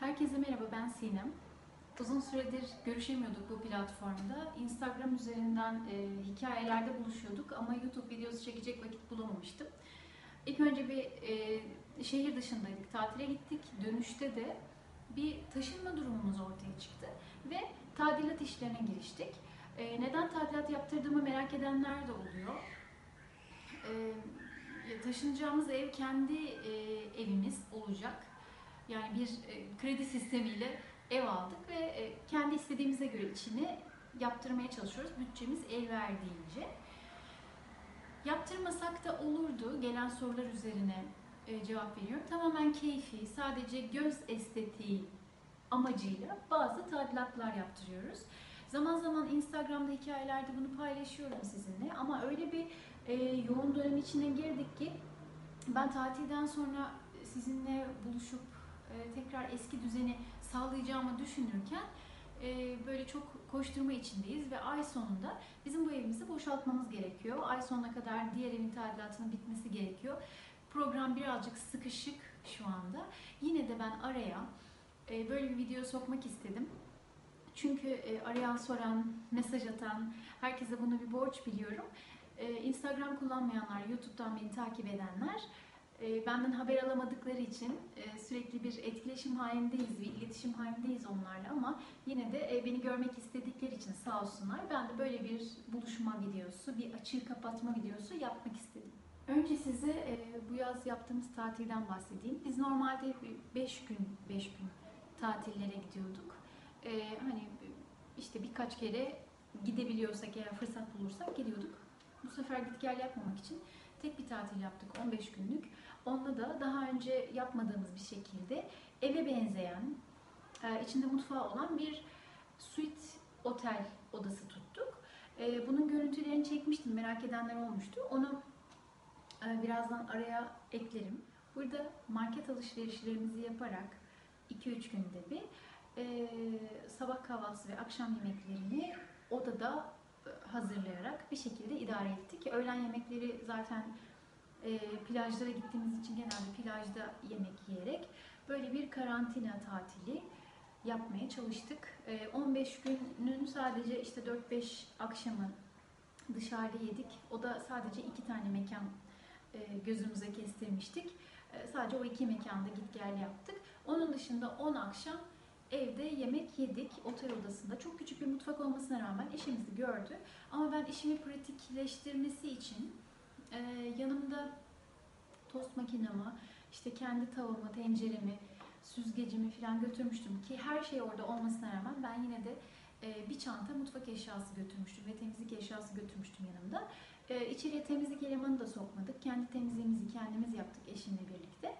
Herkese merhaba, ben Sinem. Uzun süredir görüşemiyorduk bu platformda. Instagram üzerinden e, hikayelerde buluşuyorduk ama YouTube videosu çekecek vakit bulamamıştım. İlk önce bir e, şehir dışındaydık, tatile gittik. Dönüşte de bir taşınma durumumuz ortaya çıktı ve tadilat işlerine giriştik. E, neden tadilat yaptırdığımı merak edenler de oluyor. E, taşınacağımız ev kendi e, evimiz olacak. Yani bir e, kredi sistemiyle ev aldık ve e, kendi istediğimize göre içini yaptırmaya çalışıyoruz. Bütçemiz el verdiğince. Yaptırmasak da olurdu. Gelen sorular üzerine e, cevap veriyorum. Tamamen keyfi, sadece göz estetiği amacıyla bazı tadilatlar yaptırıyoruz. Zaman zaman Instagram'da hikayelerde bunu paylaşıyorum sizinle ama öyle bir e, yoğun dönem içine girdik ki ben tatilden sonra sizinle buluşup tekrar eski düzeni sağlayacağımı düşünürken e, böyle çok koşturma içindeyiz ve ay sonunda bizim bu evimizi boşaltmamız gerekiyor. Ay sonuna kadar diğer evin tadilatının bitmesi gerekiyor. Program birazcık sıkışık şu anda. Yine de ben araya e, böyle bir video sokmak istedim. Çünkü arayan, soran, mesaj atan, herkese bunu bir borç biliyorum. Instagram kullanmayanlar, YouTube'dan beni takip edenler e, benden haber alamadıkları için e, sürekli bir etkileşim halindeyiz, bir iletişim halindeyiz onlarla ama yine de e, beni görmek istedikleri için sağ olsunlar. Ben de böyle bir buluşma videosu, bir açığı kapatma videosu yapmak istedim. Önce size bu yaz yaptığımız tatilden bahsedeyim. Biz normalde 5 gün 5 gün tatillere gidiyorduk. Hani işte birkaç kere gidebiliyorsak eğer fırsat bulursak gidiyorduk. Bu sefer git gel yapmamak için tek bir tatil yaptık 15 günlük. Onda da daha önce yapmadığımız bir şekilde eve benzeyen, e, içinde mutfağı olan bir suite otel odası tuttuk. E, bunun görüntülerini çekmiştim, merak edenler olmuştu. Onu e, birazdan araya eklerim. Burada market alışverişlerimizi yaparak 2-3 günde bir sabah kahvaltısı ve akşam yemeklerini odada hazırlayarak bir şekilde idare ettik. Öğlen yemekleri zaten e, plajlara gittiğimiz için genelde plajda yemek yiyerek böyle bir karantina tatili yapmaya çalıştık. E, 15 günün sadece işte 4-5 akşamı dışarıda yedik. O da sadece iki tane mekan e, gözümüze kestirmiştik. E, sadece o iki mekanda git gel yaptık. Onun dışında 10 akşam evde yemek yedik otel odasında. Çok küçük bir mutfak olmasına rağmen eşimizi gördü. Ama ben işimi pratikleştirmesi için e, yanımda tost makinemi, işte kendi tavamı, tenceremi, süzgecimi falan götürmüştüm ki her şey orada olmasına rağmen ben yine de e, bir çanta mutfak eşyası götürmüştüm ve temizlik eşyası götürmüştüm yanımda. E, içeriye temizlik elemanı da sokmadık. Kendi temizliğimizi kendimiz yaptık eşimle birlikte.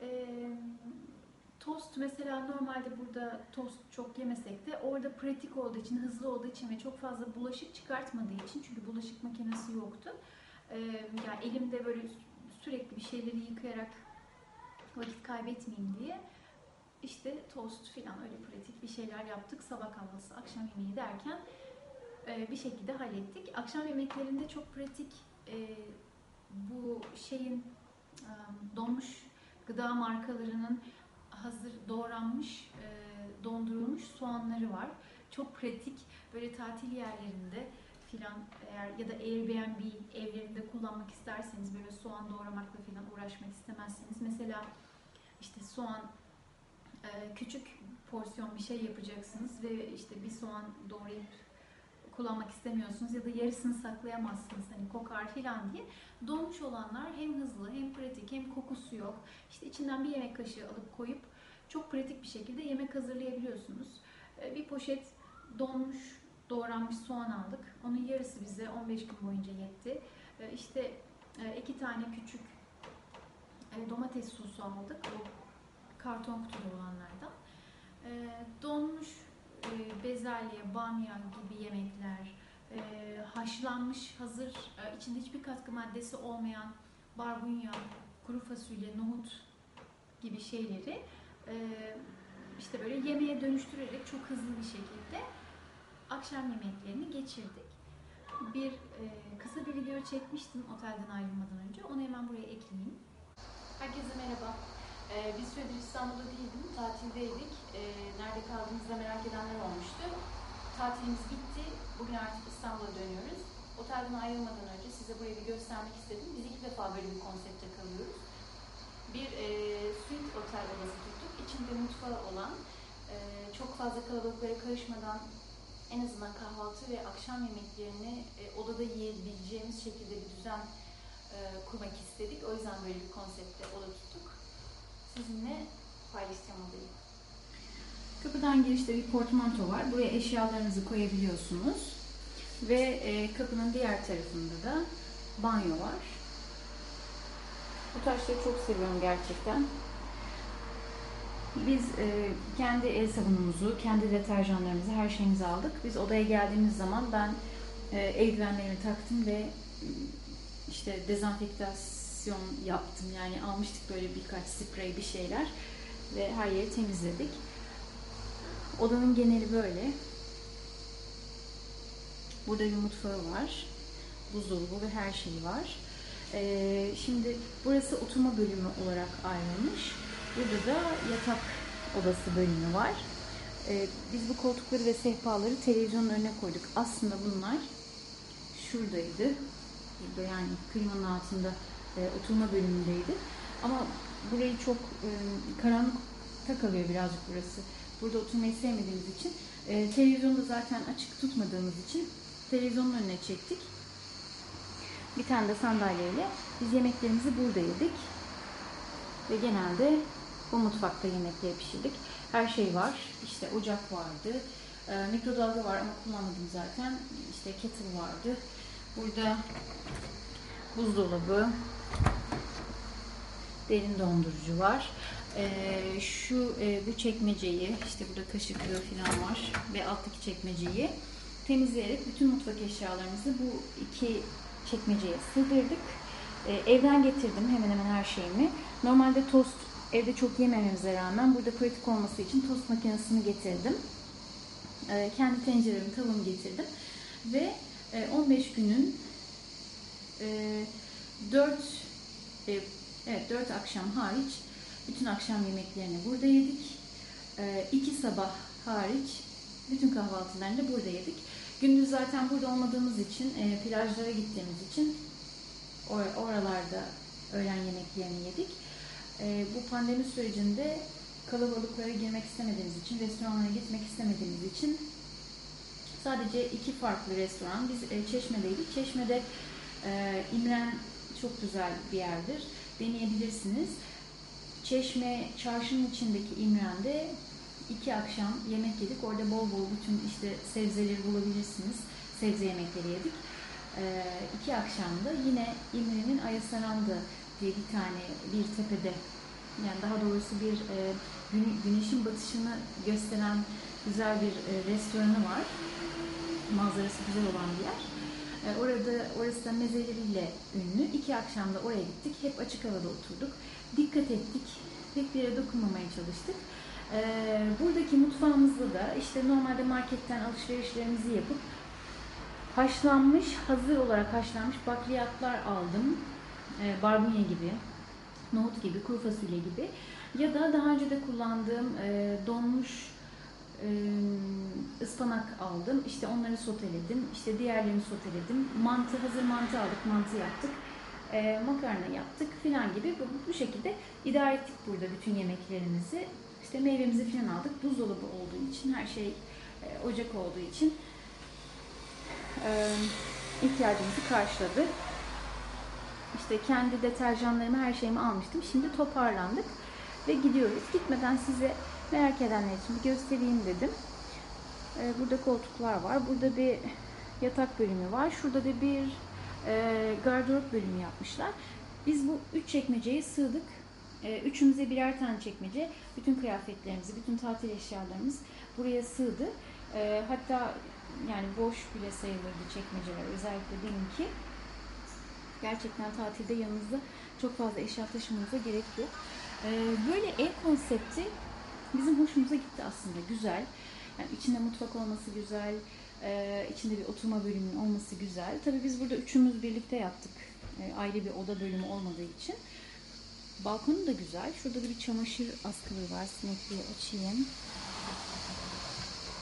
E, tost mesela normalde burada tost çok yemesek de orada pratik olduğu için, hızlı olduğu için ve çok fazla bulaşık çıkartmadığı için çünkü bulaşık makinesi yoktu. Ee, yani elimde böyle sürekli bir şeyleri yıkayarak vakit kaybetmeyeyim diye işte tost falan öyle pratik bir şeyler yaptık. Sabah kahvaltısı, akşam yemeği derken e, bir şekilde hallettik. Akşam yemeklerinde çok pratik e, bu şeyin e, donmuş gıda markalarının hazır doğranmış, dondurulmuş soğanları var. Çok pratik. Böyle tatil yerlerinde filan eğer ya da Airbnb evlerinde kullanmak isterseniz böyle soğan doğramakla filan uğraşmak istemezseniz mesela işte soğan e, küçük porsiyon bir şey yapacaksınız ve işte bir soğan doğrayıp kullanmak istemiyorsunuz ya da yarısını saklayamazsınız hani kokar filan diye donmuş olanlar hem hızlı hem pratik hem kokusu yok. İşte içinden bir yemek kaşığı alıp koyup çok pratik bir şekilde yemek hazırlayabiliyorsunuz. E, bir poşet donmuş doğranmış soğan aldık. Onun yarısı bize 15 gün boyunca yetti. Ee, işte e, iki tane küçük e, domates sosu aldık. O karton kutuda olanlardan. Ee, donmuş e, bezelye, bamya gibi yemekler, haşlanmış hazır içinde hiçbir katkı maddesi olmayan barbunya, kuru fasulye, nohut gibi şeyleri işte böyle yemeğe dönüştürerek çok hızlı bir şekilde akşam yemeklerini geçirdik. Bir e, kısa bir video çekmiştim otelden ayrılmadan önce. Onu hemen buraya ekleyeyim. Herkese merhaba. Ee, bir süredir İstanbul'da değildim, tatildeydik. Ee, nerede kaldığımızı da merak edenler olmuştu. Tatilimiz bitti, bugün artık İstanbul'a dönüyoruz. Otelden ayrılmadan önce size burayı bir göstermek istedim. Biz iki defa böyle bir konsepte kalıyoruz. Bir e, suite otel odası tuttuk. İçinde mutfağı olan, e, çok fazla kalabalıklara karışmadan en azından kahvaltı ve akşam yemeklerini e, odada yiyebileceğimiz şekilde bir düzen e, kurmak istedik. O yüzden böyle bir konsepte oda tuttuk. Sizinle paylaşacağım odayı. Kapıdan girişte bir portmanto var. Buraya eşyalarınızı koyabiliyorsunuz. Ve e, kapının diğer tarafında da banyo var. Bu taşları çok seviyorum gerçekten. Biz e, kendi el sabunumuzu, kendi deterjanlarımızı, her şeyimizi aldık. Biz odaya geldiğimiz zaman ben e, eldivenlerimi taktım ve işte dezenfektasyon yaptım. Yani almıştık böyle birkaç sprey bir şeyler ve her yeri temizledik. Odanın geneli böyle. Burada bir mutfağı var. Buzdolabı ve her şeyi var. Ee, şimdi burası oturma bölümü olarak ayrılmış. Burada da yatak odası bölümü var. Ee, biz bu koltukları ve sehpaları televizyonun önüne koyduk. Aslında bunlar şuradaydı. Burada yani klimanın altında e, oturma bölümündeydi. Ama burayı çok e, karanlıkta kalıyor birazcık burası. Burada oturmayı sevmediğimiz için e, televizyonu da zaten açık tutmadığımız için televizyonun önüne çektik. Bir tane de sandalyeyle biz yemeklerimizi burada yedik. Ve genelde bu mutfakta yemekleri pişirdik. Her şey var. İşte ocak vardı. E, mikrodalga var ama kullanmadım zaten. İşte kettle vardı. Burada buzdolabı, derin dondurucu var. Ee, şu e, bu çekmeceyi, işte burada kaşıklığı falan var ve alttaki çekmeceyi temizleyerek bütün mutfak eşyalarımızı bu iki çekmeceye sığdırdık. Ee, evden getirdim hemen hemen her şeyimi. Normalde tost evde çok yemememize rağmen burada pratik olması için tost makinesini getirdim. Ee, kendi tenceremi, tavuğumu getirdim. Ve e, 15 günün e, 4 e, evet 4 akşam hariç bütün akşam yemeklerini burada yedik. E, iki sabah hariç bütün kahvaltılarını da burada yedik. Gündüz zaten burada olmadığımız için, e, plajlara gittiğimiz için or- oralarda öğlen yemeklerini yedik. E, bu pandemi sürecinde kalabalıklara girmek istemediğimiz için, restoranlara gitmek istemediğimiz için sadece iki farklı restoran. Biz e, Çeşme'deydik. Çeşme'de e, İmren çok güzel bir yerdir. Deneyebilirsiniz. Çeşme çarşının içindeki İmren'de iki akşam yemek yedik. Orada bol bol bütün işte sebzeleri bulabilirsiniz. Sebze yemekleri yedik. Ee, iki akşamda yine İmren'in Ayasaran'da diye bir tane bir tepede yani daha doğrusu bir e, gün- güneşin batışını gösteren güzel bir e, restoranı var. Manzarası güzel olan bir yer. E, Orada orası da mezeleriyle ünlü. İki akşam da oraya gittik. Hep açık havada oturduk. Dikkat ettik. Pek bir yere dokunmamaya çalıştık. E, buradaki mutfağımızda da işte normalde marketten alışverişlerimizi yapıp haşlanmış, hazır olarak haşlanmış bakliyatlar aldım. E, barbunya gibi, nohut gibi, kuru fasulye gibi. Ya da daha önce de kullandığım e, donmuş e, ıspanak aldım. İşte onları soteledim. İşte diğerlerini soteledim. Mantı, hazır mantı aldık. Mantı yaptık. E, makarna yaptık filan gibi. Bu, bu şekilde idare ettik burada bütün yemeklerimizi. İşte meyvemizi filan aldık. Buzdolabı olduğu için, her şey e, ocak olduğu için e, ihtiyacımızı karşıladı. İşte kendi deterjanlarımı, her şeyimi almıştım. Şimdi toparlandık ve gidiyoruz. Gitmeden size merak edenler için bir göstereyim dedim. Ee, burada koltuklar var. Burada bir yatak bölümü var. Şurada da bir e, gardırop bölümü yapmışlar. Biz bu üç çekmeceye sığdık. E, üçümüze birer tane çekmece. Bütün kıyafetlerimizi, bütün tatil eşyalarımız buraya sığdı. E, hatta yani boş bile sayılırdı çekmeceler. Özellikle benimki. Gerçekten tatilde yanınızda çok fazla eşya taşımanıza gerek yok. E, böyle ev konsepti bizim hoşumuza gitti aslında. Güzel. Yani içinde mutfak olması güzel. e, içinde bir oturma bölümünün olması güzel. Tabii biz burada üçümüz birlikte yaptık. E, ayrı bir oda bölümü olmadığı için. Balkonu da güzel. Şurada da bir çamaşır askılığı var. Sinekliği açayım.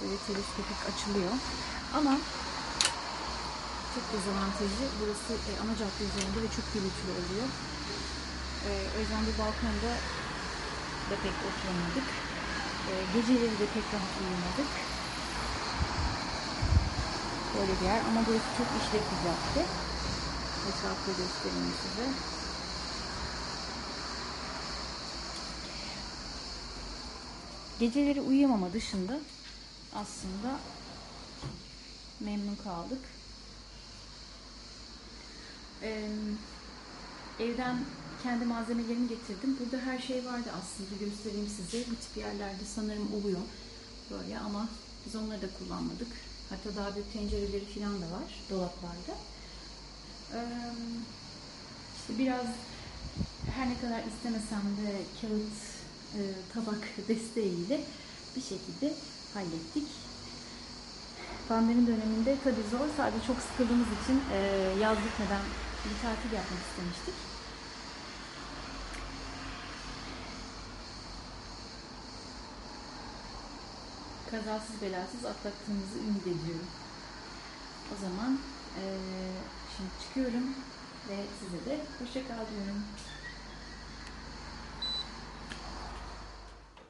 Böyle teleskopik açılıyor. Ama çok dezavantajı burası e, ana cadde üzerinde ve çok gürültülü oluyor. E, o yüzden bu balkonda da pek oturamadık. E, geceleri de pek rahat uyumadık. Böyle bir yer ama burası çok işlek bir cadde. Etrafı göstereyim size. Geceleri uyuyamama dışında aslında memnun kaldık. Ee, evden kendi malzemelerimi getirdim. Burada her şey vardı aslında göstereyim size. Bu tip yerlerde sanırım oluyor böyle ama biz onları da kullanmadık. Hatta daha büyük tencereleri falan da var dolaplarda. Ee, işte biraz her ne kadar istemesem de kağıt e, tabak desteğiyle bir şekilde hallettik. Pandemi döneminde tabii zor. Sadece çok sıkıldığımız için e, yaz bitmeden bir tatil yapmak istemiştik. Kazasız belasız atlattığımızı ümit ediyorum. O zaman e, şimdi çıkıyorum ve size de hoşça kal diyorum.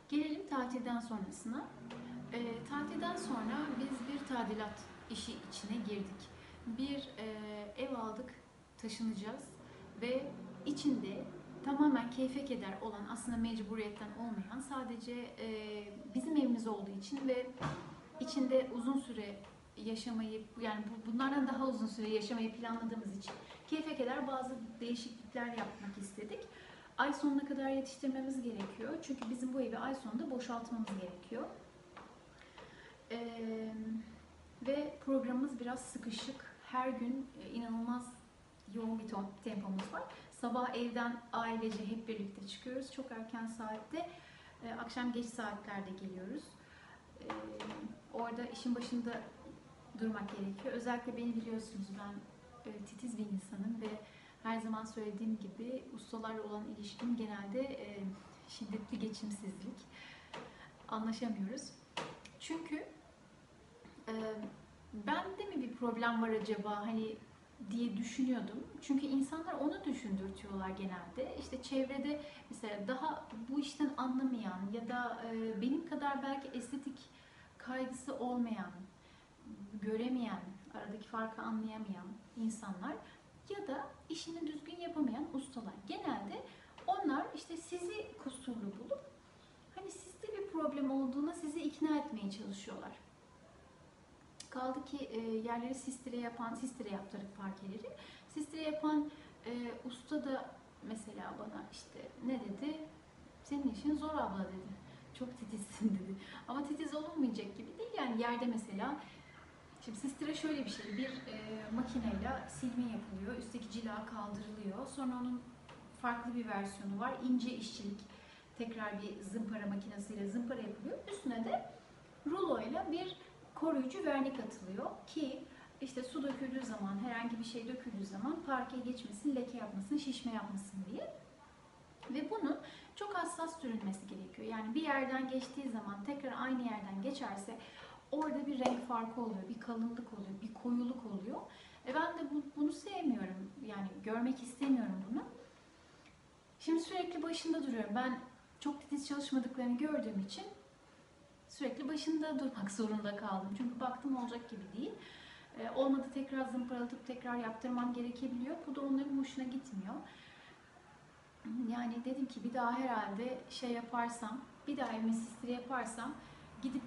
Gelelim tatilden sonrasına. E, tatilden sonra biz bir tadilat işi içine girdik. Bir e, ev aldık, taşınacağız ve içinde tamamen keyfe keder olan aslında mecburiyetten olmayan sadece e, bizim evimiz olduğu için ve içinde uzun süre yaşamayı yani bu- bunlardan daha uzun süre yaşamayı planladığımız için keyfe keder bazı değişiklikler yapmak istedik. Ay sonuna kadar yetiştirmemiz gerekiyor. Çünkü bizim bu evi ay sonunda boşaltmamız gerekiyor. Ee, ve programımız biraz sıkışık. Her gün e, inanılmaz yoğun bir ton- tempomuz var. Sabah evden ailece hep birlikte çıkıyoruz. Çok erken saatte, e, akşam geç saatlerde geliyoruz. Ee, orada işin başında durmak gerekiyor. Özellikle beni biliyorsunuz ben e, titiz bir insanım ve her zaman söylediğim gibi ustalarla olan ilişkim genelde e, şiddetli geçimsizlik. Anlaşamıyoruz. Çünkü e, bende mi bir problem var acaba hani diye düşünüyordum. Çünkü insanlar onu düşündürtüyorlar genelde. İşte çevrede mesela daha bu işten anlamayan ya da e, benim kadar belki estetik kaygısı olmayan, göremeyen, aradaki farkı anlayamayan insanlar ya da işini düzgün yapamayan ustalar. Genelde onlar işte sizi kusurlu bulup hani sizde bir problem olduğuna sizi ikna etmeye çalışıyorlar. Kaldı ki e, yerleri sistire yapan, sistire yaptırıp parkeleri. Sistire yapan e, usta da mesela bana işte ne dedi? Senin işin zor abla dedi. Çok titizsin dedi. Ama titiz olunmayacak gibi değil yani yerde mesela Şimdi sistire şöyle bir şey, bir e, makineyle silme yapılıyor, üstteki cila kaldırılıyor. Sonra onun farklı bir versiyonu var, ince işçilik. Tekrar bir zımpara makinesiyle zımpara yapılıyor. Üstüne de ruloyla bir koruyucu vernik atılıyor ki işte su döküldüğü zaman, herhangi bir şey döküldüğü zaman parke geçmesin, leke yapmasın, şişme yapmasın diye. Ve bunun çok hassas sürülmesi gerekiyor. Yani bir yerden geçtiği zaman tekrar aynı yerden geçerse orada bir renk farkı oluyor, bir kalınlık oluyor, bir koyuluk oluyor. E ben de bu, bunu sevmiyorum. Yani görmek istemiyorum bunu. Şimdi sürekli başında duruyorum. Ben çok titiz çalışmadıklarını gördüğüm için sürekli başında durmak zorunda kaldım. Çünkü baktım olacak gibi değil. E, olmadı tekrar zımparalatıp tekrar yaptırmam gerekebiliyor. Bu da onların hoşuna gitmiyor. Yani dedim ki bir daha herhalde şey yaparsam, bir daha evime sistiri yaparsam gidip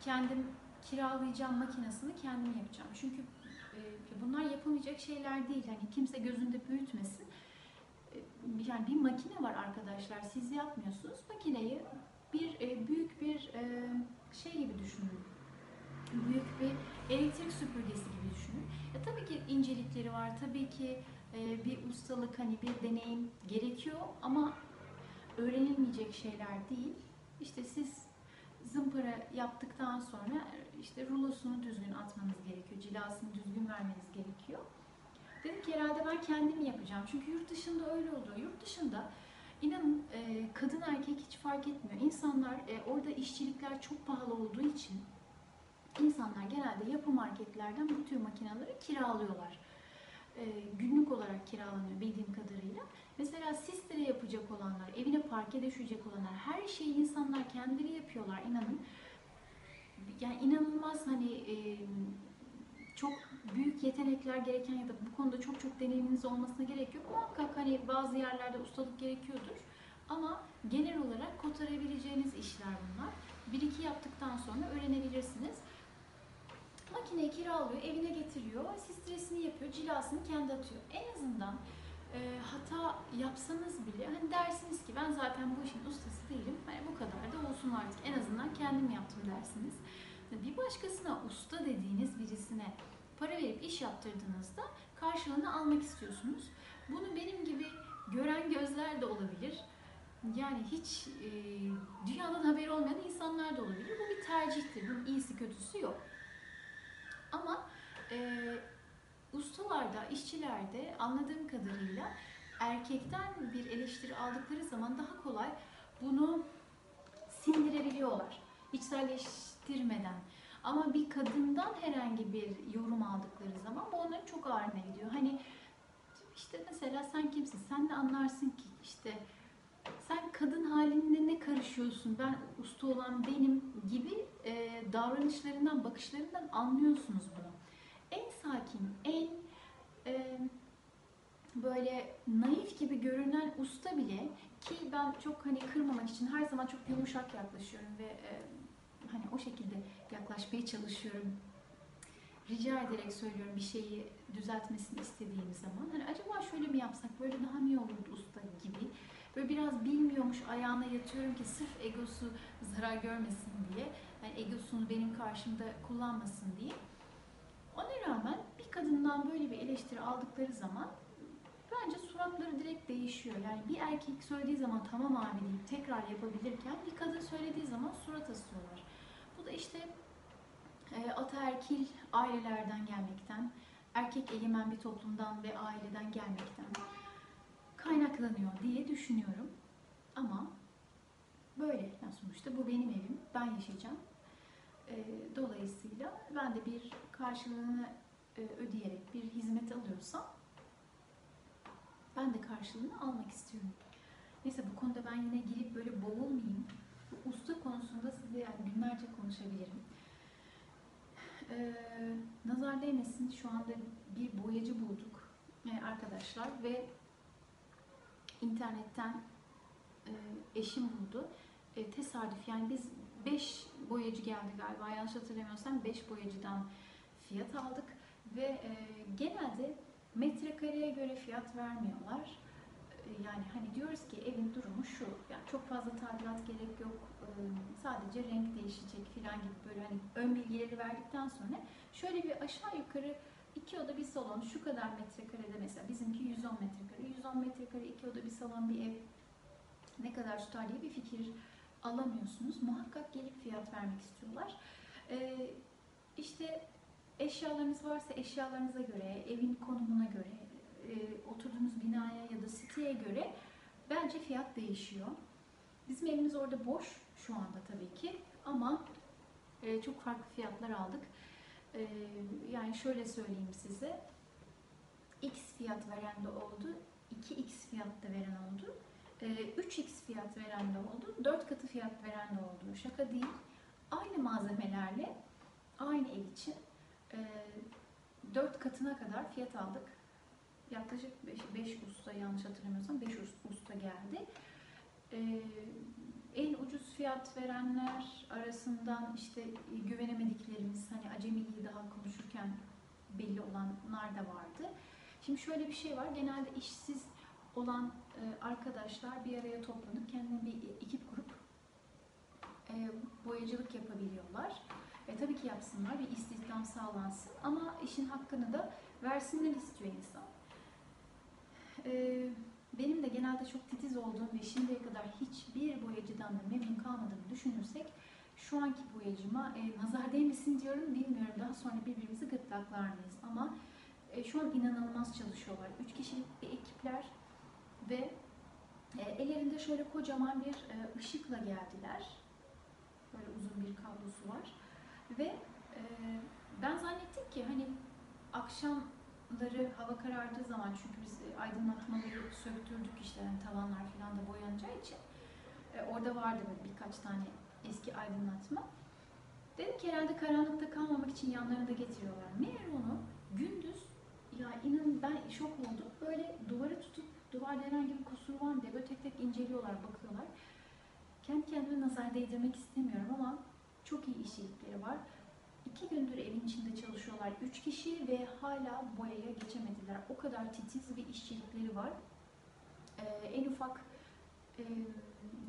kendim kiralayacağım makinesini kendim yapacağım. Çünkü e, bunlar yapılmayacak şeyler değil. Hani kimse gözünde büyütmesin. E, yani bir makine var arkadaşlar. Siz yapmıyorsunuz. Makineyi bir e, büyük bir e, şey gibi düşünün. Büyük bir elektrik süpürgesi gibi düşünün. E, tabii ki incelikleri var. Tabii ki e, bir ustalık, hani bir deneyim gerekiyor ama öğrenilmeyecek şeyler değil. İşte siz zımpara yaptıktan sonra işte rulosunu düzgün atmanız gerekiyor. Cilasını düzgün vermeniz gerekiyor. Dedim ki herhalde ben kendim yapacağım. Çünkü yurt dışında öyle oluyor. Yurt dışında İnanın e, kadın erkek hiç fark etmiyor. İnsanlar e, orada işçilikler çok pahalı olduğu için insanlar genelde yapı marketlerden bu tür makineleri kiralıyorlar. E, günlük olarak kiralanıyor bildiğim kadarıyla. Mesela sistere yapacak olanlar, evine parke düşecek olanlar, her şeyi insanlar kendileri yapıyorlar inanın. Yani inanılmaz hani e, çok büyük yetenekler gereken ya da bu konuda çok çok deneyiminiz olmasına gerek yok. Muhakkak hani bazı yerlerde ustalık gerekiyordur. Ama genel olarak kotarabileceğiniz işler bunlar. Bir iki yaptıktan sonra öğrenebilirsiniz. Makineyi kiralıyor, evine getiriyor, sistresini yapıyor, cilasını kendi atıyor. En azından e, hata yapsanız bile hani dersiniz ki ben zaten bu işin ustası değilim. Hani bu kadar da olsun artık. En azından kendim yaptım dersiniz. Bir başkasına usta dediğiniz birisine para verip iş yaptırdığınızda karşılığını almak istiyorsunuz. Bunu benim gibi gören gözler de olabilir. Yani hiç e, dünyadan haberi olmayan insanlar da olabilir. Bu bir tercihtir. Bunun iyisi kötüsü yok. Ama e, ustalarda, işçilerde anladığım kadarıyla erkekten bir eleştiri aldıkları zaman daha kolay bunu sindirebiliyorlar. İçselleştirmeden. Ama bir kadından herhangi bir yorum aldıkları zaman bu onların çok ağrına gidiyor. Hani işte mesela sen kimsin? Sen ne anlarsın ki? İşte sen kadın halinde ne karışıyorsun? Ben usta olan benim gibi e, davranışlarından, bakışlarından anlıyorsunuz bunu. En sakin, en e, böyle naif gibi görünen usta bile ki ben çok hani kırmamak için her zaman çok yumuşak yaklaşıyorum ve e, hani o şekilde yaklaşmaya çalışıyorum. Rica ederek söylüyorum bir şeyi düzeltmesini istediğim zaman. Hani acaba şöyle mi yapsak, böyle daha mı iyi olurdu usta gibi. Böyle biraz bilmiyormuş ayağına yatıyorum ki sırf egosu zarar görmesin diye. Yani egosunu benim karşımda kullanmasın diye. Ona rağmen bir kadından böyle bir eleştiri aldıkları zaman bence suratları direkt değişiyor. Yani bir erkek söylediği zaman tamam abi deyip tekrar yapabilirken bir kadın söylediği zaman surat asıyorlar. Bu da işte e, ataerkil ailelerden gelmekten, erkek egemen bir toplumdan ve aileden gelmekten kaynaklanıyor diye düşünüyorum. Ama böyle yani sonuçta bu benim evim, ben yaşayacağım. E, dolayısıyla ben de bir karşılığını e, ödeyerek bir hizmet alıyorsam ben de karşılığını almak istiyorum. Neyse bu konuda ben yine girip böyle boğulmayayım. Usta konusunda size yani günlerce konuşabilirim. Ee, nazar değmesin şu anda bir boyacı bulduk e, arkadaşlar ve internetten e, eşim buldu. E, tesadüf yani biz 5 boyacı geldi galiba yanlış hatırlamıyorsam 5 boyacıdan fiyat aldık ve e, genelde metrekareye göre fiyat vermiyorlar. Yani hani diyoruz ki evin durumu şu, yani çok fazla tadilat gerek yok, sadece renk değişecek falan gibi böyle hani ön bilgileri verdikten sonra şöyle bir aşağı yukarı iki oda bir salon şu kadar metrekarede mesela bizimki 110 metrekare, 110 metrekare iki oda bir salon bir ev ne kadar tutar diye bir fikir alamıyorsunuz. Muhakkak gelip fiyat vermek istiyorlar. Ee, işte eşyalarınız varsa eşyalarınıza göre, evin konumuna göre, oturduğunuz binaya ya da siteye göre bence fiyat değişiyor. Bizim evimiz orada boş şu anda tabii ki ama e, çok farklı fiyatlar aldık. E, yani şöyle söyleyeyim size. X fiyat veren de oldu, 2X fiyat da veren oldu. 3x fiyat veren de oldu, 4 katı fiyat veren de oldu. Şaka değil. Aynı malzemelerle aynı ev için 4 katına kadar fiyat aldık. Yaklaşık 5, 5 usta yanlış hatırlamıyorsam 5 usta geldi. En ucuz fiyat verenler arasından işte güvenemediklerimiz hani acemiliği daha konuşurken belli olanlar da vardı. Şimdi şöyle bir şey var. Genelde işsiz olan e, arkadaşlar bir araya toplanıp kendine bir ekip kurup e, boyacılık yapabiliyorlar. E, tabii ki yapsınlar, bir istihdam sağlansın ama işin hakkını da versinler istiyor insan. E, benim de genelde çok titiz olduğum ve şimdiye kadar hiçbir boyacıdan da memnun kalmadığımı düşünürsek şu anki boyacıma e, nazar değmesin diyorum bilmiyorum daha sonra birbirimizi gırtlaklar mıyız ama e, şu an inanılmaz çalışıyorlar. Üç kişilik bir ekipler ve E, ellerinde şöyle kocaman bir e, ışıkla geldiler. Böyle uzun bir kablosu var. Ve e, ben zannettim ki hani akşamları hava karardığı zaman çünkü biz e, aydınlatmaları söktürdük işte yani tavanlar falan da boyanacağı için e, orada vardı böyle birkaç tane eski aydınlatma. Dedim ki herhalde karanlıkta kalmamak için yanlarında getiriyorlar. Meğer onu gündüz ya inanın ben şok oldum. Böyle duvara tutup duvarda herhangi bir kusur var mı diye böyle tek tek inceliyorlar, bakıyorlar. Kendi kendime nazar değdirmek istemiyorum ama çok iyi işçilikleri var. İki gündür evin içinde çalışıyorlar. Üç kişi ve hala boyaya geçemediler. O kadar titiz bir işçilikleri var. Ee, en ufak e,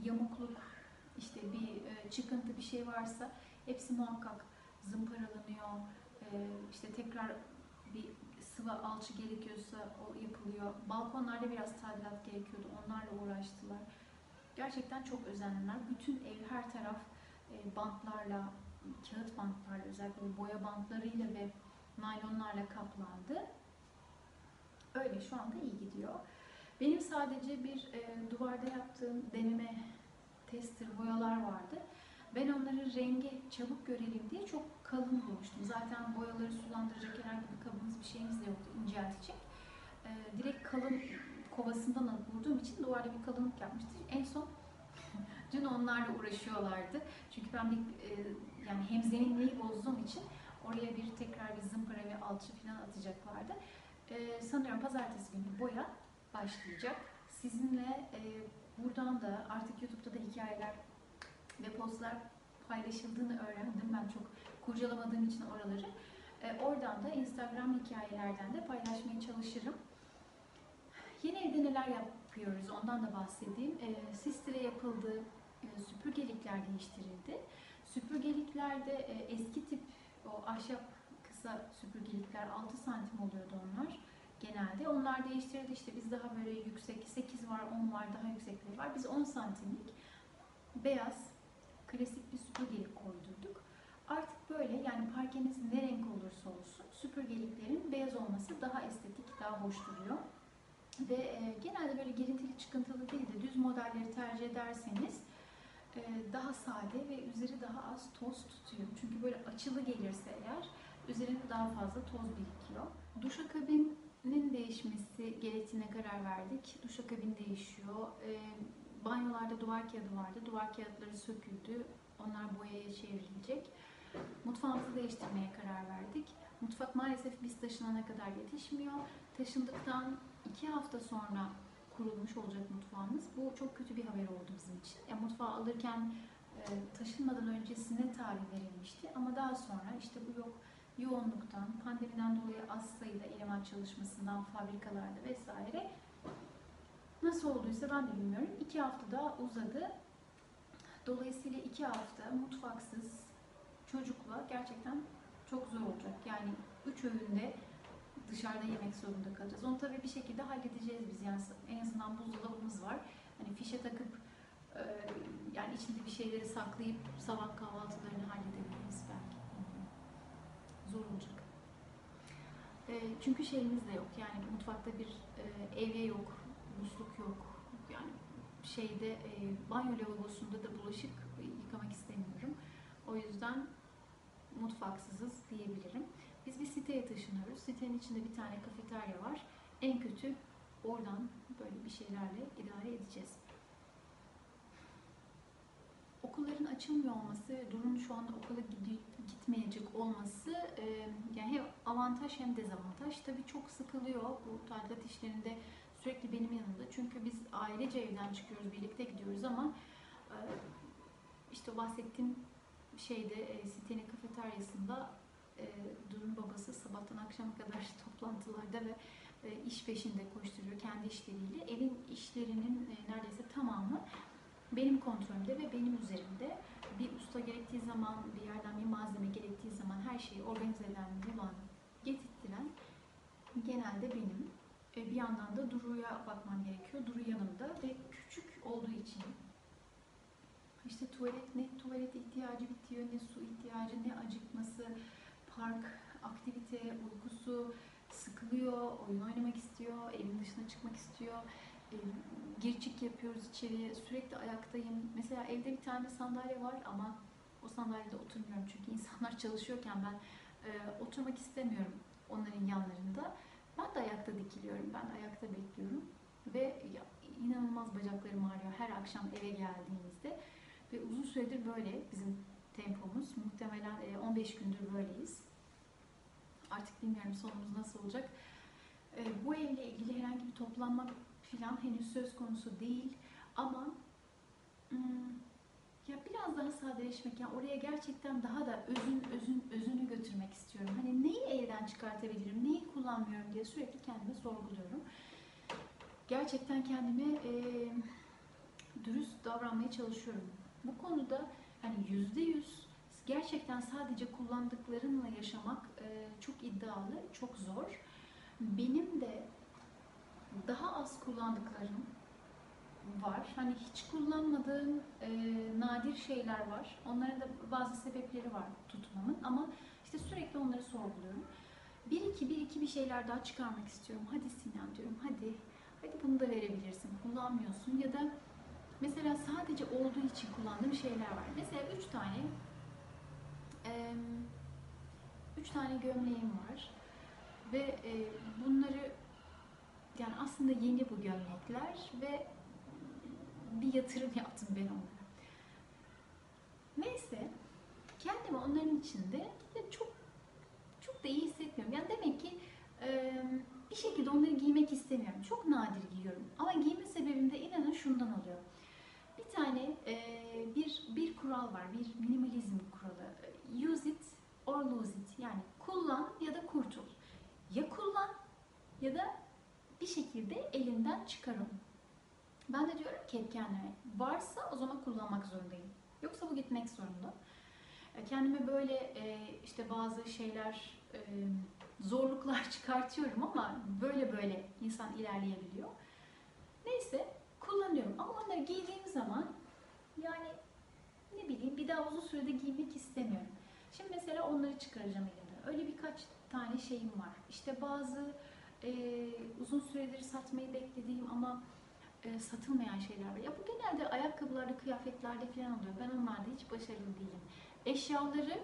yamukluk, işte bir e, çıkıntı bir şey varsa hepsi muhakkak zımparalanıyor. Ee, işte tekrar bir sıvı alçı gerekiyorsa o yapılıyor. Balkonlarda biraz tadilat gerekiyordu. Onlarla uğraştılar. Gerçekten çok özendiler. Bütün ev her taraf e, bantlarla, kağıt bantlarla özellikle boya bantlarıyla ve naylonlarla kaplandı. Öyle şu anda iyi gidiyor. Benim sadece bir e, duvarda yaptığım deneme tester boyalar vardı. Ben onları rengi çabuk görelim diye çok kalın bulmuştum. Zaten boyaları sulandıracak herhangi bir kabımız bir şeyimiz de yoktu inceltecek. E, direkt kalın kovasından alıp vurduğum için duvarda bir kalınlık yapmıştı. En son dün onlarla uğraşıyorlardı. Çünkü ben bir e, yani hem zeminliği bozduğum için oraya bir tekrar bir zımpara ve alçı falan atacaklardı. E, sanıyorum pazartesi günü boya başlayacak. Sizinle e, buradan da artık YouTube'da da hikayeler ve postlar paylaşıldığını öğrendim. Ben çok kurcalamadığım için oraları. E, oradan da Instagram hikayelerden de paylaşmaya çalışırım. Yeni evde neler yapıyoruz ondan da bahsedeyim. E, sistire yapıldı, e, süpürgelikler değiştirildi. Süpürgeliklerde e, eski tip o ahşap kısa süpürgelikler 6 santim oluyordu onlar genelde. Onlar değiştirildi işte biz daha böyle yüksek 8 var 10 var daha yüksekleri var. Biz 10 santimlik beyaz klasik bir süpürgelik koydurduk. Artık böyle yani parkeniz ne renk olursa olsun süpürgeliklerin beyaz olması daha estetik, daha hoş duruyor. Ve e, genelde böyle girintili çıkıntılı değil de düz modelleri tercih ederseniz daha sade ve üzeri daha az toz tutuyor. Çünkü böyle açılı gelirse eğer üzerinde daha fazla toz birikiyor. Duşakabinin değişmesi gerektiğine karar verdik. Duşakabin değişiyor. E, banyolarda duvar kağıdı vardı. Duvar kağıtları söküldü. Onlar boyaya çevrilecek. Mutfağımızı değiştirmeye karar verdik. Mutfak maalesef biz taşınana kadar yetişmiyor. Taşındıktan iki hafta sonra kurulmuş olacak mutfağımız. Bu çok kötü bir haber oldu bizim için. Ya mutfağı alırken e, taşınmadan öncesine tarih verilmişti ama daha sonra işte bu yok yoğunluktan, pandemiden dolayı az sayıda eleman çalışmasından, fabrikalarda vesaire nasıl olduysa ben de bilmiyorum. İki hafta daha uzadı. Dolayısıyla iki hafta mutfaksız çocukla gerçekten çok zor olacak. Yani üç öğünde dışarıda yemek zorunda kalacağız. Onu tabii bir şekilde halledeceğiz biz. Yani en azından buzdolabımız var. Hani fişe takıp e, yani içinde bir şeyleri saklayıp sabah kahvaltılarını halledebiliriz belki. Zor olacak. E, çünkü şeyimiz de yok. Yani mutfakta bir e, evye yok, musluk yok. Yani şeyde banyo lavabosunda da bulaşık yıkamak istemiyorum. O yüzden mutfaksızız diyebilirim. Biz bir siteye taşınıyoruz. Sitenin içinde bir tane kafeterya var. En kötü oradan böyle bir şeylerle idare edeceğiz. Okulların açılmıyor olması ve Durun şu anda okula gitmeyecek olması yani hem avantaj hem dezavantaj. Tabii çok sıkılıyor bu tadilat işlerinde sürekli benim yanımda. Çünkü biz ailece evden çıkıyoruz, birlikte gidiyoruz ama işte bahsettiğim şeyde sitenin kafeteryasında e, Durun babası sabahtan akşama kadar toplantılarda ve e, iş peşinde koşturuyor kendi işleriyle. Evin işlerinin e, neredeyse tamamı benim kontrolümde ve benim üzerimde. Bir usta gerektiği zaman, bir yerden bir malzeme gerektiği zaman her şeyi organize eden, bulan, getirtiren genelde benim. E, bir yandan da Duru'ya bakmam gerekiyor. Duru yanımda ve küçük olduğu için işte tuvalet ne tuvalet ihtiyacı bitiyor, ne su ihtiyacı, ne acıkması, park, aktivite, uykusu, sıkılıyor, oyun oynamak istiyor, evin dışına çıkmak istiyor. gir çık yapıyoruz içeriye. Sürekli ayaktayım. Mesela evde bir tane sandalye var ama o sandalyede oturmuyorum. Çünkü insanlar çalışıyorken ben e, oturmak istemiyorum onların yanlarında. Ben de ayakta dikiliyorum. Ben de ayakta bekliyorum. Ve inanılmaz bacaklarım ağrıyor her akşam eve geldiğimizde. Ve uzun süredir böyle bizim tempomuz. Muhtemelen e, 15 gündür böyleyiz. Artık bilmiyorum sonumuz nasıl olacak. E, bu evle ilgili herhangi bir toplanma falan henüz söz konusu değil. Ama hmm, ya biraz daha sadeleşmek, yani oraya gerçekten daha da özün, özün, özünü götürmek istiyorum. Hani neyi evden çıkartabilirim, neyi kullanmıyorum diye sürekli kendime sorguluyorum. Gerçekten kendime e, dürüst davranmaya çalışıyorum. Bu konuda hani yüzde yüz gerçekten sadece kullandıklarımla yaşamak e, çok iddialı, çok zor. Benim de daha az kullandıklarım var. Hani hiç kullanmadığım e, nadir şeyler var. Onların da bazı sebepleri var tutmamın ama işte sürekli onları sorguluyorum. Bir iki bir iki bir şeyler daha çıkarmak istiyorum. Hadi Sinem diyorum. Hadi. Hadi bunu da verebilirsin. Kullanmıyorsun ya da mesela sadece olduğu için kullandığım şeyler var. Mesela üç tane üç tane gömleğim var ve e, bunları yani aslında yeni bu gömlekler ve bir yatırım yaptım ben onlara. Neyse kendimi onların içinde çok çok da iyi hissetmiyorum. Yani demek ki bir şekilde onları giymek istemiyorum. Çok nadir giyiyorum. Ama giyme sebebim de inanın şundan oluyor. Bir tane e, bir bir kural var. Bir minimalizm kuralı. Use it or lose it. Yani kullan ya da kurtul. Ya kullan ya da bir şekilde elinden çıkar onu. Ben de diyorum ki kendime varsa o zaman kullanmak zorundayım. Yoksa bu gitmek zorunda. E, kendime böyle e, işte bazı şeyler e, zorluklar çıkartıyorum ama böyle böyle insan ilerleyebiliyor. Neyse kullanıyorum ama onları giydiğim zaman yani ne bileyim bir daha uzun sürede giymek istemiyorum. Şimdi mesela onları çıkaracağım elimden. Öyle birkaç tane şeyim var. İşte bazı e, uzun süredir satmayı beklediğim ama e, satılmayan şeyler var. Ya bu genelde ayakkabılarda, kıyafetlerde falan oluyor. Ben onlarda hiç başarılı değilim. Eşyaları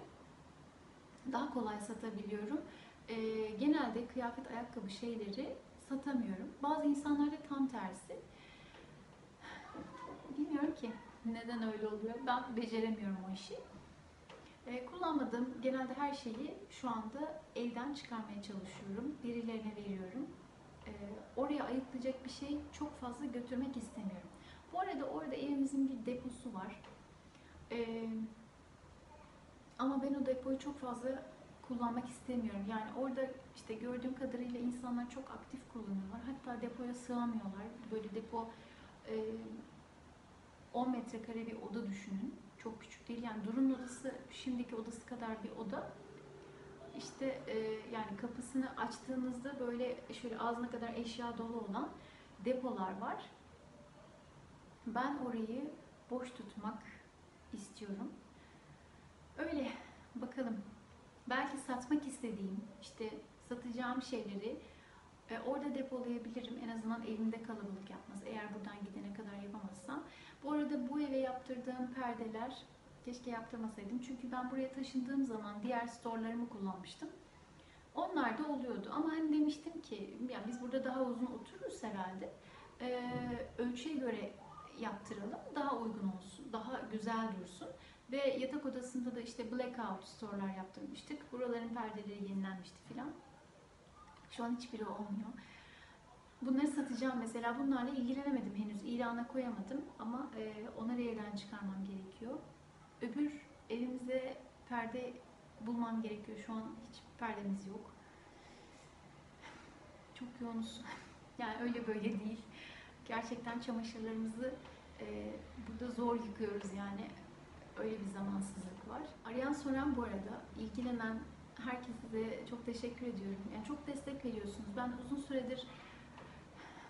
daha kolay satabiliyorum. E, genelde kıyafet, ayakkabı şeyleri satamıyorum. Bazı insanlarda tam tersi. Bilmiyorum ki neden öyle oluyor. Ben beceremiyorum o işi. E, kullanmadığım genelde her şeyi şu anda evden çıkarmaya çalışıyorum. Birilerine veriyorum. E, oraya ayıklayacak bir şey çok fazla götürmek istemiyorum. Bu arada orada evimizin bir deposu var. E, ama ben o depoyu çok fazla kullanmak istemiyorum. Yani orada işte gördüğüm kadarıyla insanlar çok aktif kullanıyorlar. Hatta depoya sığamıyorlar. Böyle depo e, 10 metrekare bir oda düşünün. Çok küçük değil. Yani Durun odası şimdiki odası kadar bir oda. İşte e, yani kapısını açtığınızda böyle şöyle ağzına kadar eşya dolu olan depolar var. Ben orayı boş tutmak istiyorum. Öyle bakalım. Belki satmak istediğim, işte satacağım şeyleri e, orada depolayabilirim. En azından evimde kalabalık yapmaz. Eğer buradan gidene kadar yapamazsam. Arada bu eve yaptırdığım perdeler keşke yaptırmasaydım. Çünkü ben buraya taşındığım zaman diğer storelarımı kullanmıştım. Onlar da oluyordu. Ama hani demiştim ki yani biz burada daha uzun otururuz herhalde. Ee, ölçüye göre yaptıralım. Daha uygun olsun. Daha güzel dursun. Ve yatak odasında da işte blackout store'lar yaptırmıştık. Buraların perdeleri yenilenmişti filan. Şu an hiçbiri olmuyor. Bunları satacağım mesela. Bunlarla ilgilenemedim henüz. İlana koyamadım ama e, onları evden çıkarmam gerekiyor. Öbür evimize perde bulmam gerekiyor. Şu an hiç perdemiz yok. Çok yoğunuz. Yani öyle böyle değil. Gerçekten çamaşırlarımızı e, burada zor yıkıyoruz yani. Öyle bir zamansızlık var. Arayan soran bu arada ilgilenen herkese de çok teşekkür ediyorum. Yani çok destek veriyorsunuz. Ben uzun süredir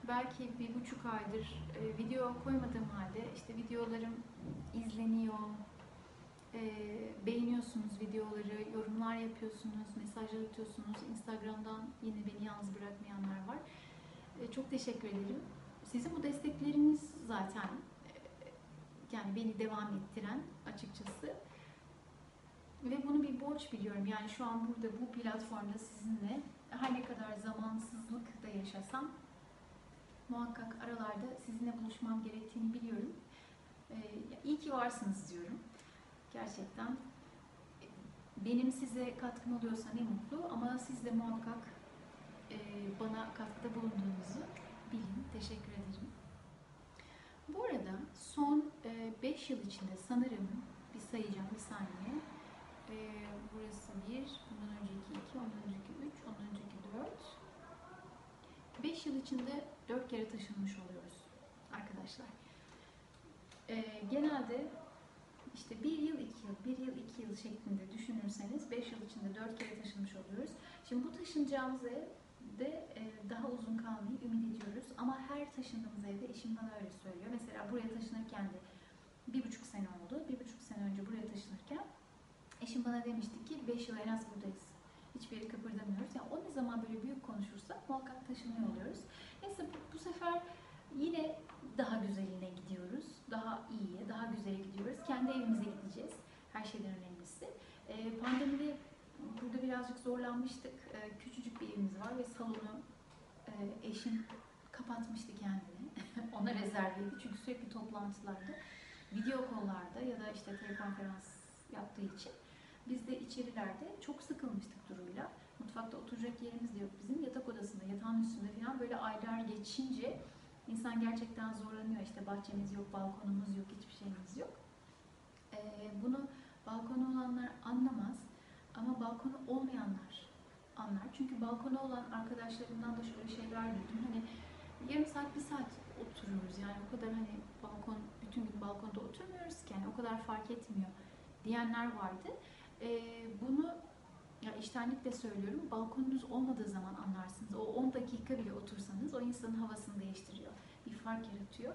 belki bir buçuk aydır e, video koymadığım halde işte videolarım izleniyor, e, beğeniyorsunuz videoları, yorumlar yapıyorsunuz, mesajlar atıyorsunuz. Instagram'dan yine beni yalnız bırakmayanlar var. E, çok teşekkür ederim. Sizin bu destekleriniz zaten e, yani beni devam ettiren açıkçası. Ve bunu bir borç biliyorum. Yani şu an burada bu platformda sizinle her ne kadar zamansızlık da yaşasam muhakkak aralarda sizinle buluşmam gerektiğini biliyorum. Ee, iyi ki varsınız diyorum. Gerçekten benim size katkım oluyorsa ne mutlu ama siz de muhakkak e, bana katkıda bulunduğunuzu bilin. Teşekkür ederim. Bu arada son 5 yıl içinde sanırım bir sayacağım bir saniye. E, burası 1, bundan önceki 2, ondan önceki 3, ondan önceki 4. 5 yıl içinde 4 kere taşınmış oluyoruz arkadaşlar. E, genelde işte bir yıl, iki yıl, bir yıl, iki yıl şeklinde düşünürseniz 5 yıl içinde 4 kere taşınmış oluyoruz. Şimdi bu taşınacağımız ev de e, daha uzun kalmayı ümit ediyoruz. Ama her taşındığımız evde eşim bana öyle söylüyor. Mesela buraya taşınırken de bir buçuk sene oldu. Bir buçuk sene önce buraya taşınırken eşim bana demişti ki 5 yıl en az buradayız. Hiçbir yere kıpırdamıyoruz. Yani o ne zaman böyle büyük konuşursak muhakkak taşınıyor oluyoruz. Neyse bu, bu sefer yine daha güzeline gidiyoruz. Daha iyiye, daha güzele gidiyoruz. Kendi evimize gideceğiz. Her şeyden önemlisi. E, pandemide burada birazcık zorlanmıştık. E, küçücük bir evimiz var ve salonu e, eşim kapatmıştı kendini. Ona rezerveydi. Çünkü sürekli toplantılarda, video kollarda ya da işte telekonferans yaptığı için biz de içerilerde çok sıkılmıştık duruyla. Mutfakta oturacak yerimiz de yok bizim. Yatak odasında, yatağın üstünde falan böyle aylar geçince insan gerçekten zorlanıyor. İşte bahçemiz yok, balkonumuz yok, hiçbir şeyimiz yok. Ee, bunu balkonu olanlar anlamaz ama balkonu olmayanlar anlar. Çünkü balkonu olan arkadaşlarımdan da şöyle şeyler duydum. Hani yarım saat, bir saat oturuyoruz. Yani o kadar hani balkon, bütün gün balkonda oturmuyoruz ki yani o kadar fark etmiyor diyenler vardı. Ee, bunu ya iştenlikle söylüyorum. Balkonunuz olmadığı zaman anlarsınız. O 10 dakika bile otursanız o insanın havasını değiştiriyor. Bir fark yaratıyor.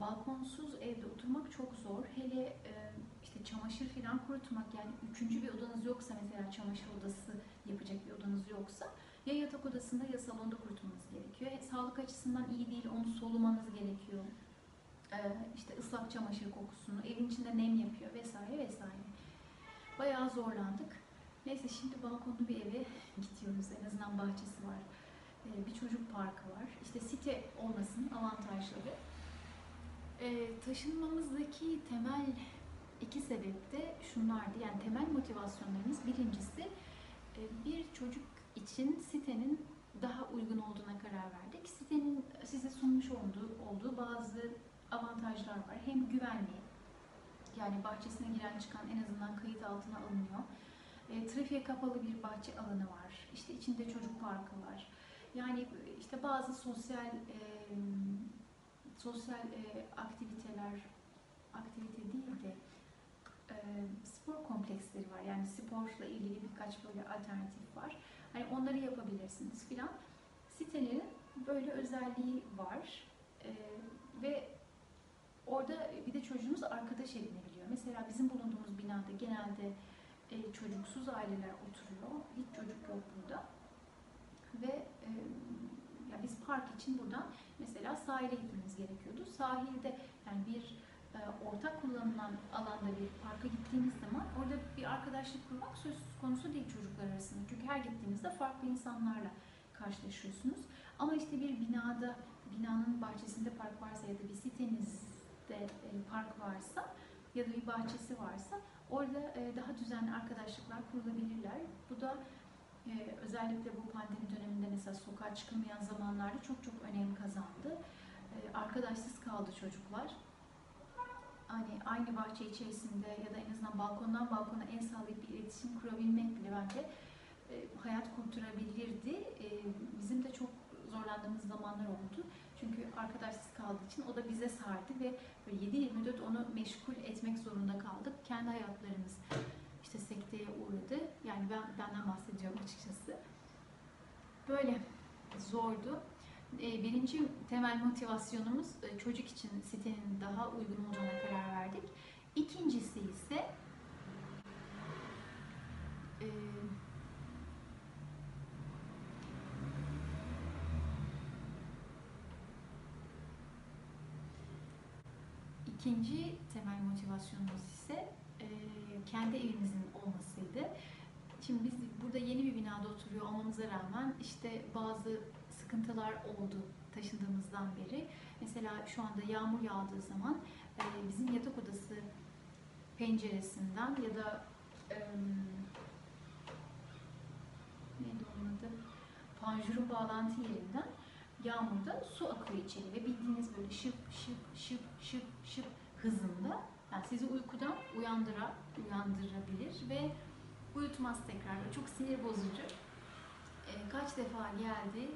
Balkonsuz evde oturmak çok zor. Hele e, işte çamaşır falan kurutmak yani üçüncü bir odanız yoksa mesela çamaşır odası yapacak bir odanız yoksa ya yatak odasında ya salonda kurutmanız gerekiyor. E, sağlık açısından iyi değil onu solumanız gerekiyor. E, işte ıslak çamaşır kokusunu evin içinde nem yapıyor vesaire vesaire. Bayağı zorlandık. Neyse şimdi balkonlu bir eve gidiyoruz. En azından bahçesi var. Ee, bir çocuk parkı var. İşte site olmasının avantajları. Ee, taşınmamızdaki temel iki sebep de şunlardı. Yani temel motivasyonlarımız birincisi e, bir çocuk için sitenin daha uygun olduğuna karar verdik. Sitenin size sunmuş olduğu, olduğu bazı avantajlar var. Hem güvenli, yani bahçesine giren çıkan en azından kayıt altına alınıyor. E, trafiğe kapalı bir bahçe alanı var. İşte içinde çocuk parkı var. Yani işte bazı sosyal e, sosyal e, aktiviteler aktivite değil de e, spor kompleksleri var. Yani sporla ilgili birkaç böyle alternatif var. Hani onları yapabilirsiniz filan. Sitelerin böyle özelliği var. E, ve orada bir de çocuğunuz arkadaş edinebiliyor. Mesela bizim bulunduğumuz binada genelde e, çocuksuz aileler oturuyor. Hiç çocuk yok burada. Ve e, ya biz park için buradan mesela sahile gitmemiz gerekiyordu. Sahilde yani bir e, ortak kullanılan alanda bir parka gittiğiniz zaman orada bir arkadaşlık kurmak söz konusu değil çocuklar arasında. Çünkü her gittiğinizde farklı insanlarla karşılaşıyorsunuz. Ama işte bir binada, binanın bahçesinde park varsa ya da bir sitenizde e, park varsa ya da bir bahçesi varsa orada e, daha düzenli arkadaşlıklar kurulabilirler. Bu da e, özellikle bu pandemi döneminde mesela sokağa çıkamayan zamanlarda çok çok önem kazandı. E, arkadaşsız kaldı çocuklar. Hani aynı bahçe içerisinde ya da en azından balkondan balkona el sağlayıp bir iletişim kurabilmek bile bence hayat kurtarabilirdi. Bizim de çok zorlandığımız zamanlar oldu. Çünkü arkadaşsız kaldığı için o da bize sardı ve böyle 7-24 onu meşgul etmek zorunda kaldık. Kendi hayatlarımız işte sekteye uğradı. Yani ben benden bahsediyorum açıkçası. Böyle zordu. Birinci temel motivasyonumuz çocuk için sitenin daha uygun olacağına karar verdik. İkincisi ise İkinci temel motivasyonumuz ise kendi evimizin olmasıydı. Şimdi biz burada yeni bir binada oturuyor olmamıza rağmen işte bazı sıkıntılar oldu taşındığımızdan beri. Mesela şu anda yağmur yağdığı zaman bizim yatak odası penceresinden ya da e, neydi onun adı? Panjurun bağlantı yerinden yağmurda su akıyor içeri ve bildiğiniz böyle şıp şıp şıp şıp şıp hızında yani sizi uykudan uyandıra, uyandırabilir ve uyutmaz tekrar. Çok sinir bozucu. Ee, kaç defa geldi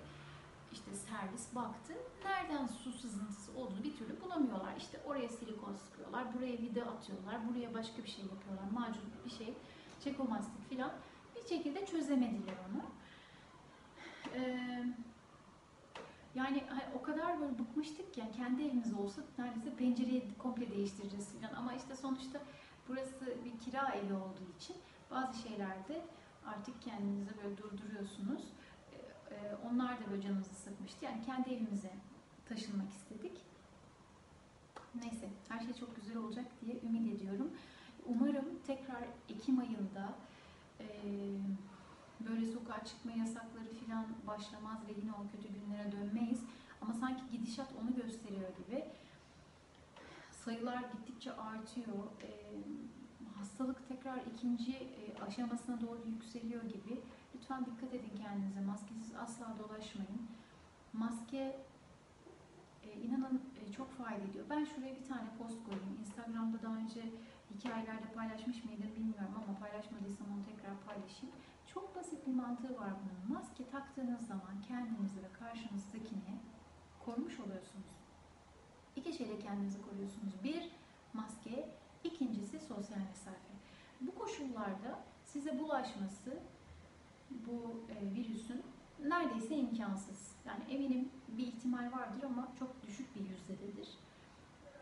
işte servis baktı. Nereden su sızıntısı olduğunu bir türlü bulamıyorlar. İşte oraya silikon sıkıyorlar, buraya vida atıyorlar, buraya başka bir şey yapıyorlar, macun bir şey, çekomastik filan. Bir şekilde çözemediler onu. Ee, yani hani o kadar böyle bıkmıştık ki yani kendi evimiz olsa neredeyse pencereyi komple değiştireceğiz falan. Ama işte sonuçta burası bir kira evi olduğu için bazı şeylerde artık kendinizi böyle durduruyorsunuz. Ee, e, onlar da böyle canımızı sıkmıştı. Yani kendi evimize taşınmak istedik. Neyse her şey çok güzel olacak diye ümit ediyorum. Umarım tekrar Ekim ayında e, böyle sokağa çıkma yasakları falan başlamaz ve yine o kötü günlere dönmeyiz. Ama sanki gidişat onu gösteriyor gibi. Sayılar gittikçe artıyor. Ee, hastalık tekrar ikinci e, aşamasına doğru yükseliyor gibi. Lütfen dikkat edin kendinize. Maskesiz asla dolaşmayın. Maske e, inanın e, çok fayda ediyor. Ben şuraya bir tane post koyayım. Instagram'da daha önce hikayelerde paylaşmış mıydım bilmiyorum ama paylaşmadıysam onu tekrar paylaşayım. Çok basit bir mantığı var bunun. Maske taktığınız zaman kendinizi ve karşınızdakini korumuş oluyorsunuz. İki şeyle kendinizi koruyorsunuz. Bir, maske. ikincisi sosyal mesafe. Bu koşullarda size bulaşması bu e, virüsün neredeyse imkansız. Yani eminim bir ihtimal vardır ama çok düşük bir yüzdededir.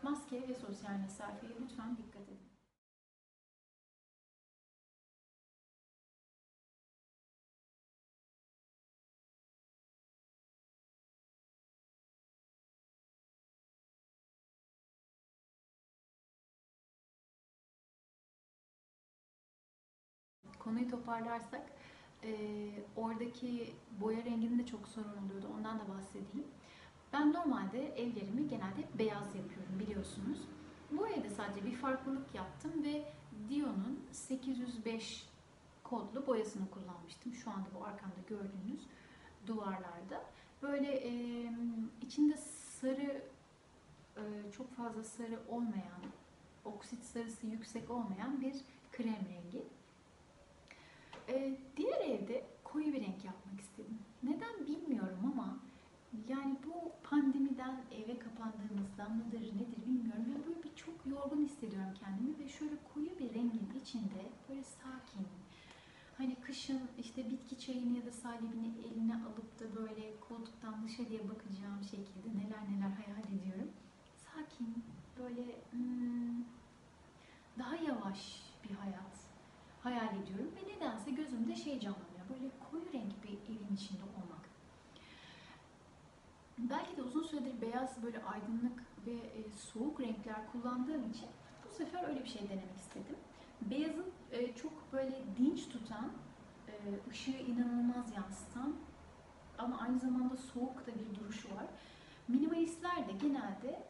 Maske ve sosyal mesafeye lütfen dikkat Konuyu toparlarsak e, oradaki boya renginde de çok sorun oluyordu. Ondan da bahsedeyim. Ben normalde evlerimi genelde beyaz yapıyorum biliyorsunuz. Bu evde sadece bir farklılık yaptım ve Dion'un 805 kodlu boyasını kullanmıştım. Şu anda bu arkamda gördüğünüz duvarlarda. Böyle e, içinde sarı e, çok fazla sarı olmayan, oksit sarısı yüksek olmayan bir krem rengi. E, diğer evde koyu bir renk yapmak istedim. Neden bilmiyorum ama yani bu pandemiden eve kapandığımızdan mıdır nedir bilmiyorum. Yani böyle bir çok yorgun hissediyorum kendimi ve şöyle koyu bir rengin içinde böyle sakin. Hani kışın işte bitki çayını ya da salibini eline alıp da böyle koltuktan dışarıya bakacağım şekilde neler neler hayal ediyorum. Sakin, böyle hmm, daha yavaş bir hayat hayal ediyorum ve nedense gözümde şey canlanıyor. Böyle koyu renk bir evin içinde olmak. Belki de uzun süredir beyaz böyle aydınlık ve e, soğuk renkler kullandığım için bu sefer öyle bir şey denemek istedim. Beyazın e, çok böyle dinç tutan, e, ışığı inanılmaz yansıtan ama aynı zamanda soğuk da bir duruşu var. Minimalistler de genelde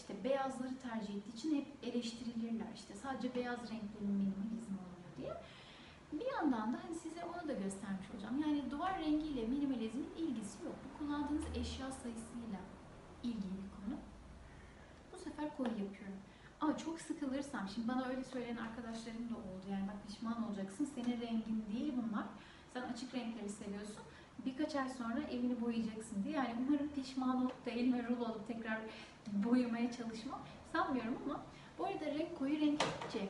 işte beyazları tercih ettiği için hep eleştirilirler. İşte sadece beyaz renklerin minimalizm oluyor diye. Bir yandan da hani size onu da göstermiş olacağım. Yani duvar rengiyle minimalizmin ilgisi yok. Bu kullandığınız eşya sayısıyla ilgili bir konu. Bu sefer koyu yapıyorum. Ama çok sıkılırsam, şimdi bana öyle söyleyen arkadaşlarım da oldu. Yani bak pişman olacaksın, senin rengin değil bunlar. Sen açık renkleri seviyorsun. Birkaç ay sonra evini boyayacaksın diye. Yani umarım pişman olup da elime rulo alıp tekrar boyamaya çalışmam sanmıyorum ama bu arada renk koyu renk şey,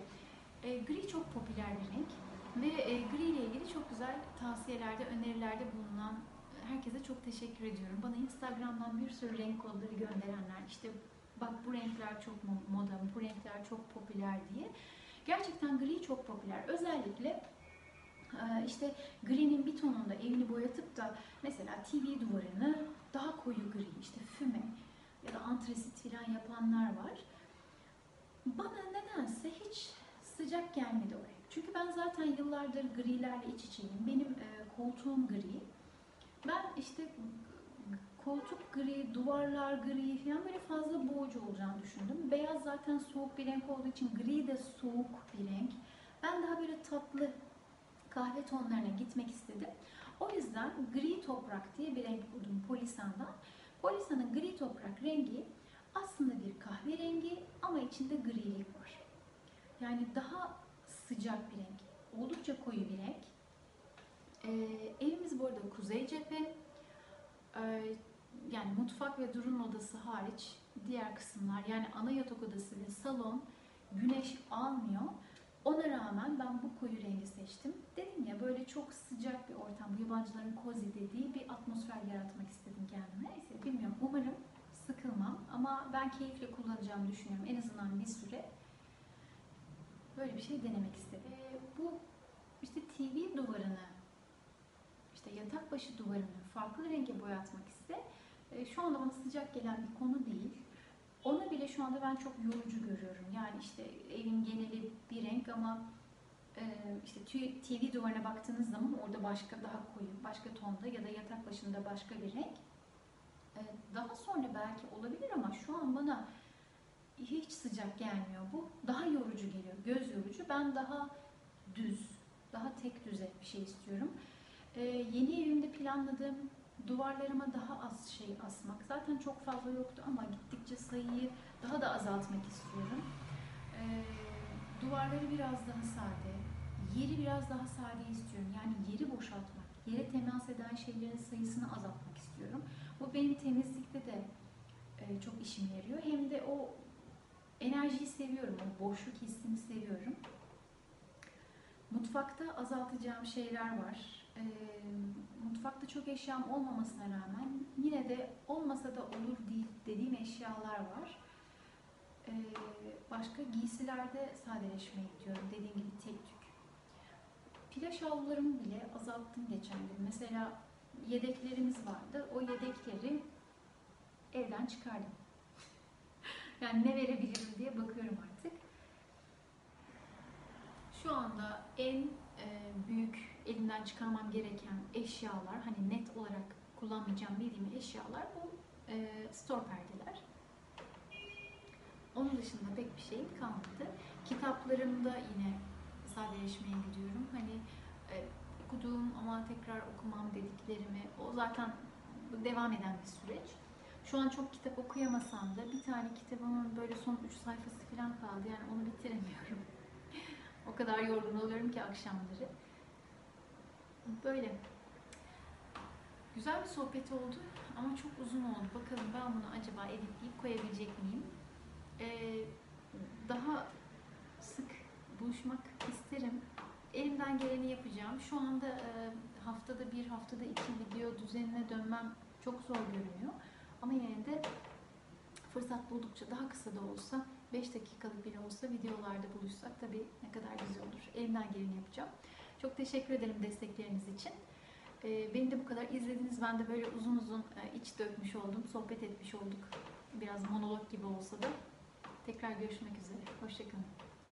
e, gri çok popüler bir renk ve e, gri ile ilgili çok güzel tavsiyelerde, önerilerde bulunan herkese çok teşekkür ediyorum. Bana Instagram'dan bir sürü renk kodları gönderenler, işte bak bu renkler çok moda, bu renkler çok popüler diye. Gerçekten gri çok popüler. Özellikle işte gri'nin bir tonunda evini boyatıp da mesela TV duvarını daha koyu gri, işte füme ya da antresit falan yapanlar var. Bana nedense hiç sıcak gelmedi o renk. Çünkü ben zaten yıllardır grilerle iç içeyim. Benim e, koltuğum gri. Ben işte koltuk gri, duvarlar gri falan böyle fazla boğucu olacağını düşündüm. Beyaz zaten soğuk bir renk olduğu için gri de soğuk bir renk. Ben daha böyle tatlı kahve tonlarına gitmek istedim. O yüzden gri toprak diye bir renk buldum Polisan'dan. Polisan'ın gri toprak rengi aslında bir kahverengi ama içinde grilik var. Yani daha sıcak bir renk. Oldukça koyu bir renk. Ee, evimiz bu arada kuzey cephe. Ee, yani mutfak ve durun odası hariç diğer kısımlar yani ana yatak odası ve salon güneş almıyor. Ona rağmen ben bu koyu rengi seçtim. Dedim ya böyle çok sıcak bir ortam, bu yabancıların cozy dediği bir atmosfer yaratmak istedim kendime. Neyse bilmiyorum umarım sıkılmam ama ben keyifle kullanacağımı düşünüyorum en azından bir süre. Böyle bir şey denemek istedim. Ee, bu işte TV duvarını, işte yatak başı duvarını farklı renge boyatmak ise e, şu anda bana sıcak gelen bir konu değil. Ona bile şu anda ben çok yorucu görüyorum. Yani işte evin geneli bir renk ama e, işte TV duvarına baktığınız zaman orada başka daha koyu, başka tonda ya da yatak başında başka bir renk. E, daha sonra belki olabilir ama şu an bana hiç sıcak gelmiyor bu. Daha yorucu geliyor, göz yorucu. Ben daha düz, daha tek düze bir şey istiyorum. E, yeni evimde planladığım duvarlarıma daha az şey asmak. Zaten çok fazla yoktu ama gittikçe sayıyı daha da azaltmak istiyorum. Ee, duvarları biraz daha sade, yeri biraz daha sade istiyorum. Yani yeri boşaltmak, yere temas eden şeylerin sayısını azaltmak istiyorum. Bu benim temizlikte de e, çok işime yarıyor. Hem de o enerjiyi seviyorum, o boşluk hissini seviyorum. Mutfakta azaltacağım şeyler var. Ee, mutfakta çok eşyam olmamasına rağmen yine de olmasa da olur değil dediğim eşyalar var. Ee, başka giysilerde sadeleşmeye gidiyorum. Dediğim gibi tek tük. Plaj havlularımı bile azalttım geçen gün. Mesela yedeklerimiz vardı. O yedekleri evden çıkardım. yani ne verebilirim diye bakıyorum artık. Şu anda en e, büyük elimden çıkarmam gereken eşyalar, hani net olarak kullanmayacağım bildiğim eşyalar bu e, store perdeler. Onun dışında pek bir şey kalmadı. Kitaplarımda yine sadeleşmeye gidiyorum. Hani e, okuduğum ama tekrar okumam dediklerimi, o zaten devam eden bir süreç. Şu an çok kitap okuyamasam da bir tane kitabımın böyle son 3 sayfası falan kaldı. Yani onu bitiremiyorum. o kadar yorgun oluyorum ki akşamları. Böyle. Güzel bir sohbet oldu ama çok uzun oldu. Bakalım ben bunu acaba editleyip koyabilecek miyim? Ee, daha sık buluşmak isterim. Elimden geleni yapacağım. Şu anda e, haftada bir, haftada iki video düzenine dönmem çok zor görünüyor. Ama yine de fırsat buldukça daha kısa da olsa 5 dakikalık bile olsa videolarda buluşsak tabii ne kadar güzel olur. Elimden geleni yapacağım. Çok teşekkür ederim destekleriniz için. Ee, beni de bu kadar izlediniz. Ben de böyle uzun uzun e, iç dökmüş oldum, sohbet etmiş olduk. Biraz monolog gibi olsa da. Tekrar görüşmek üzere. Hoşçakalın.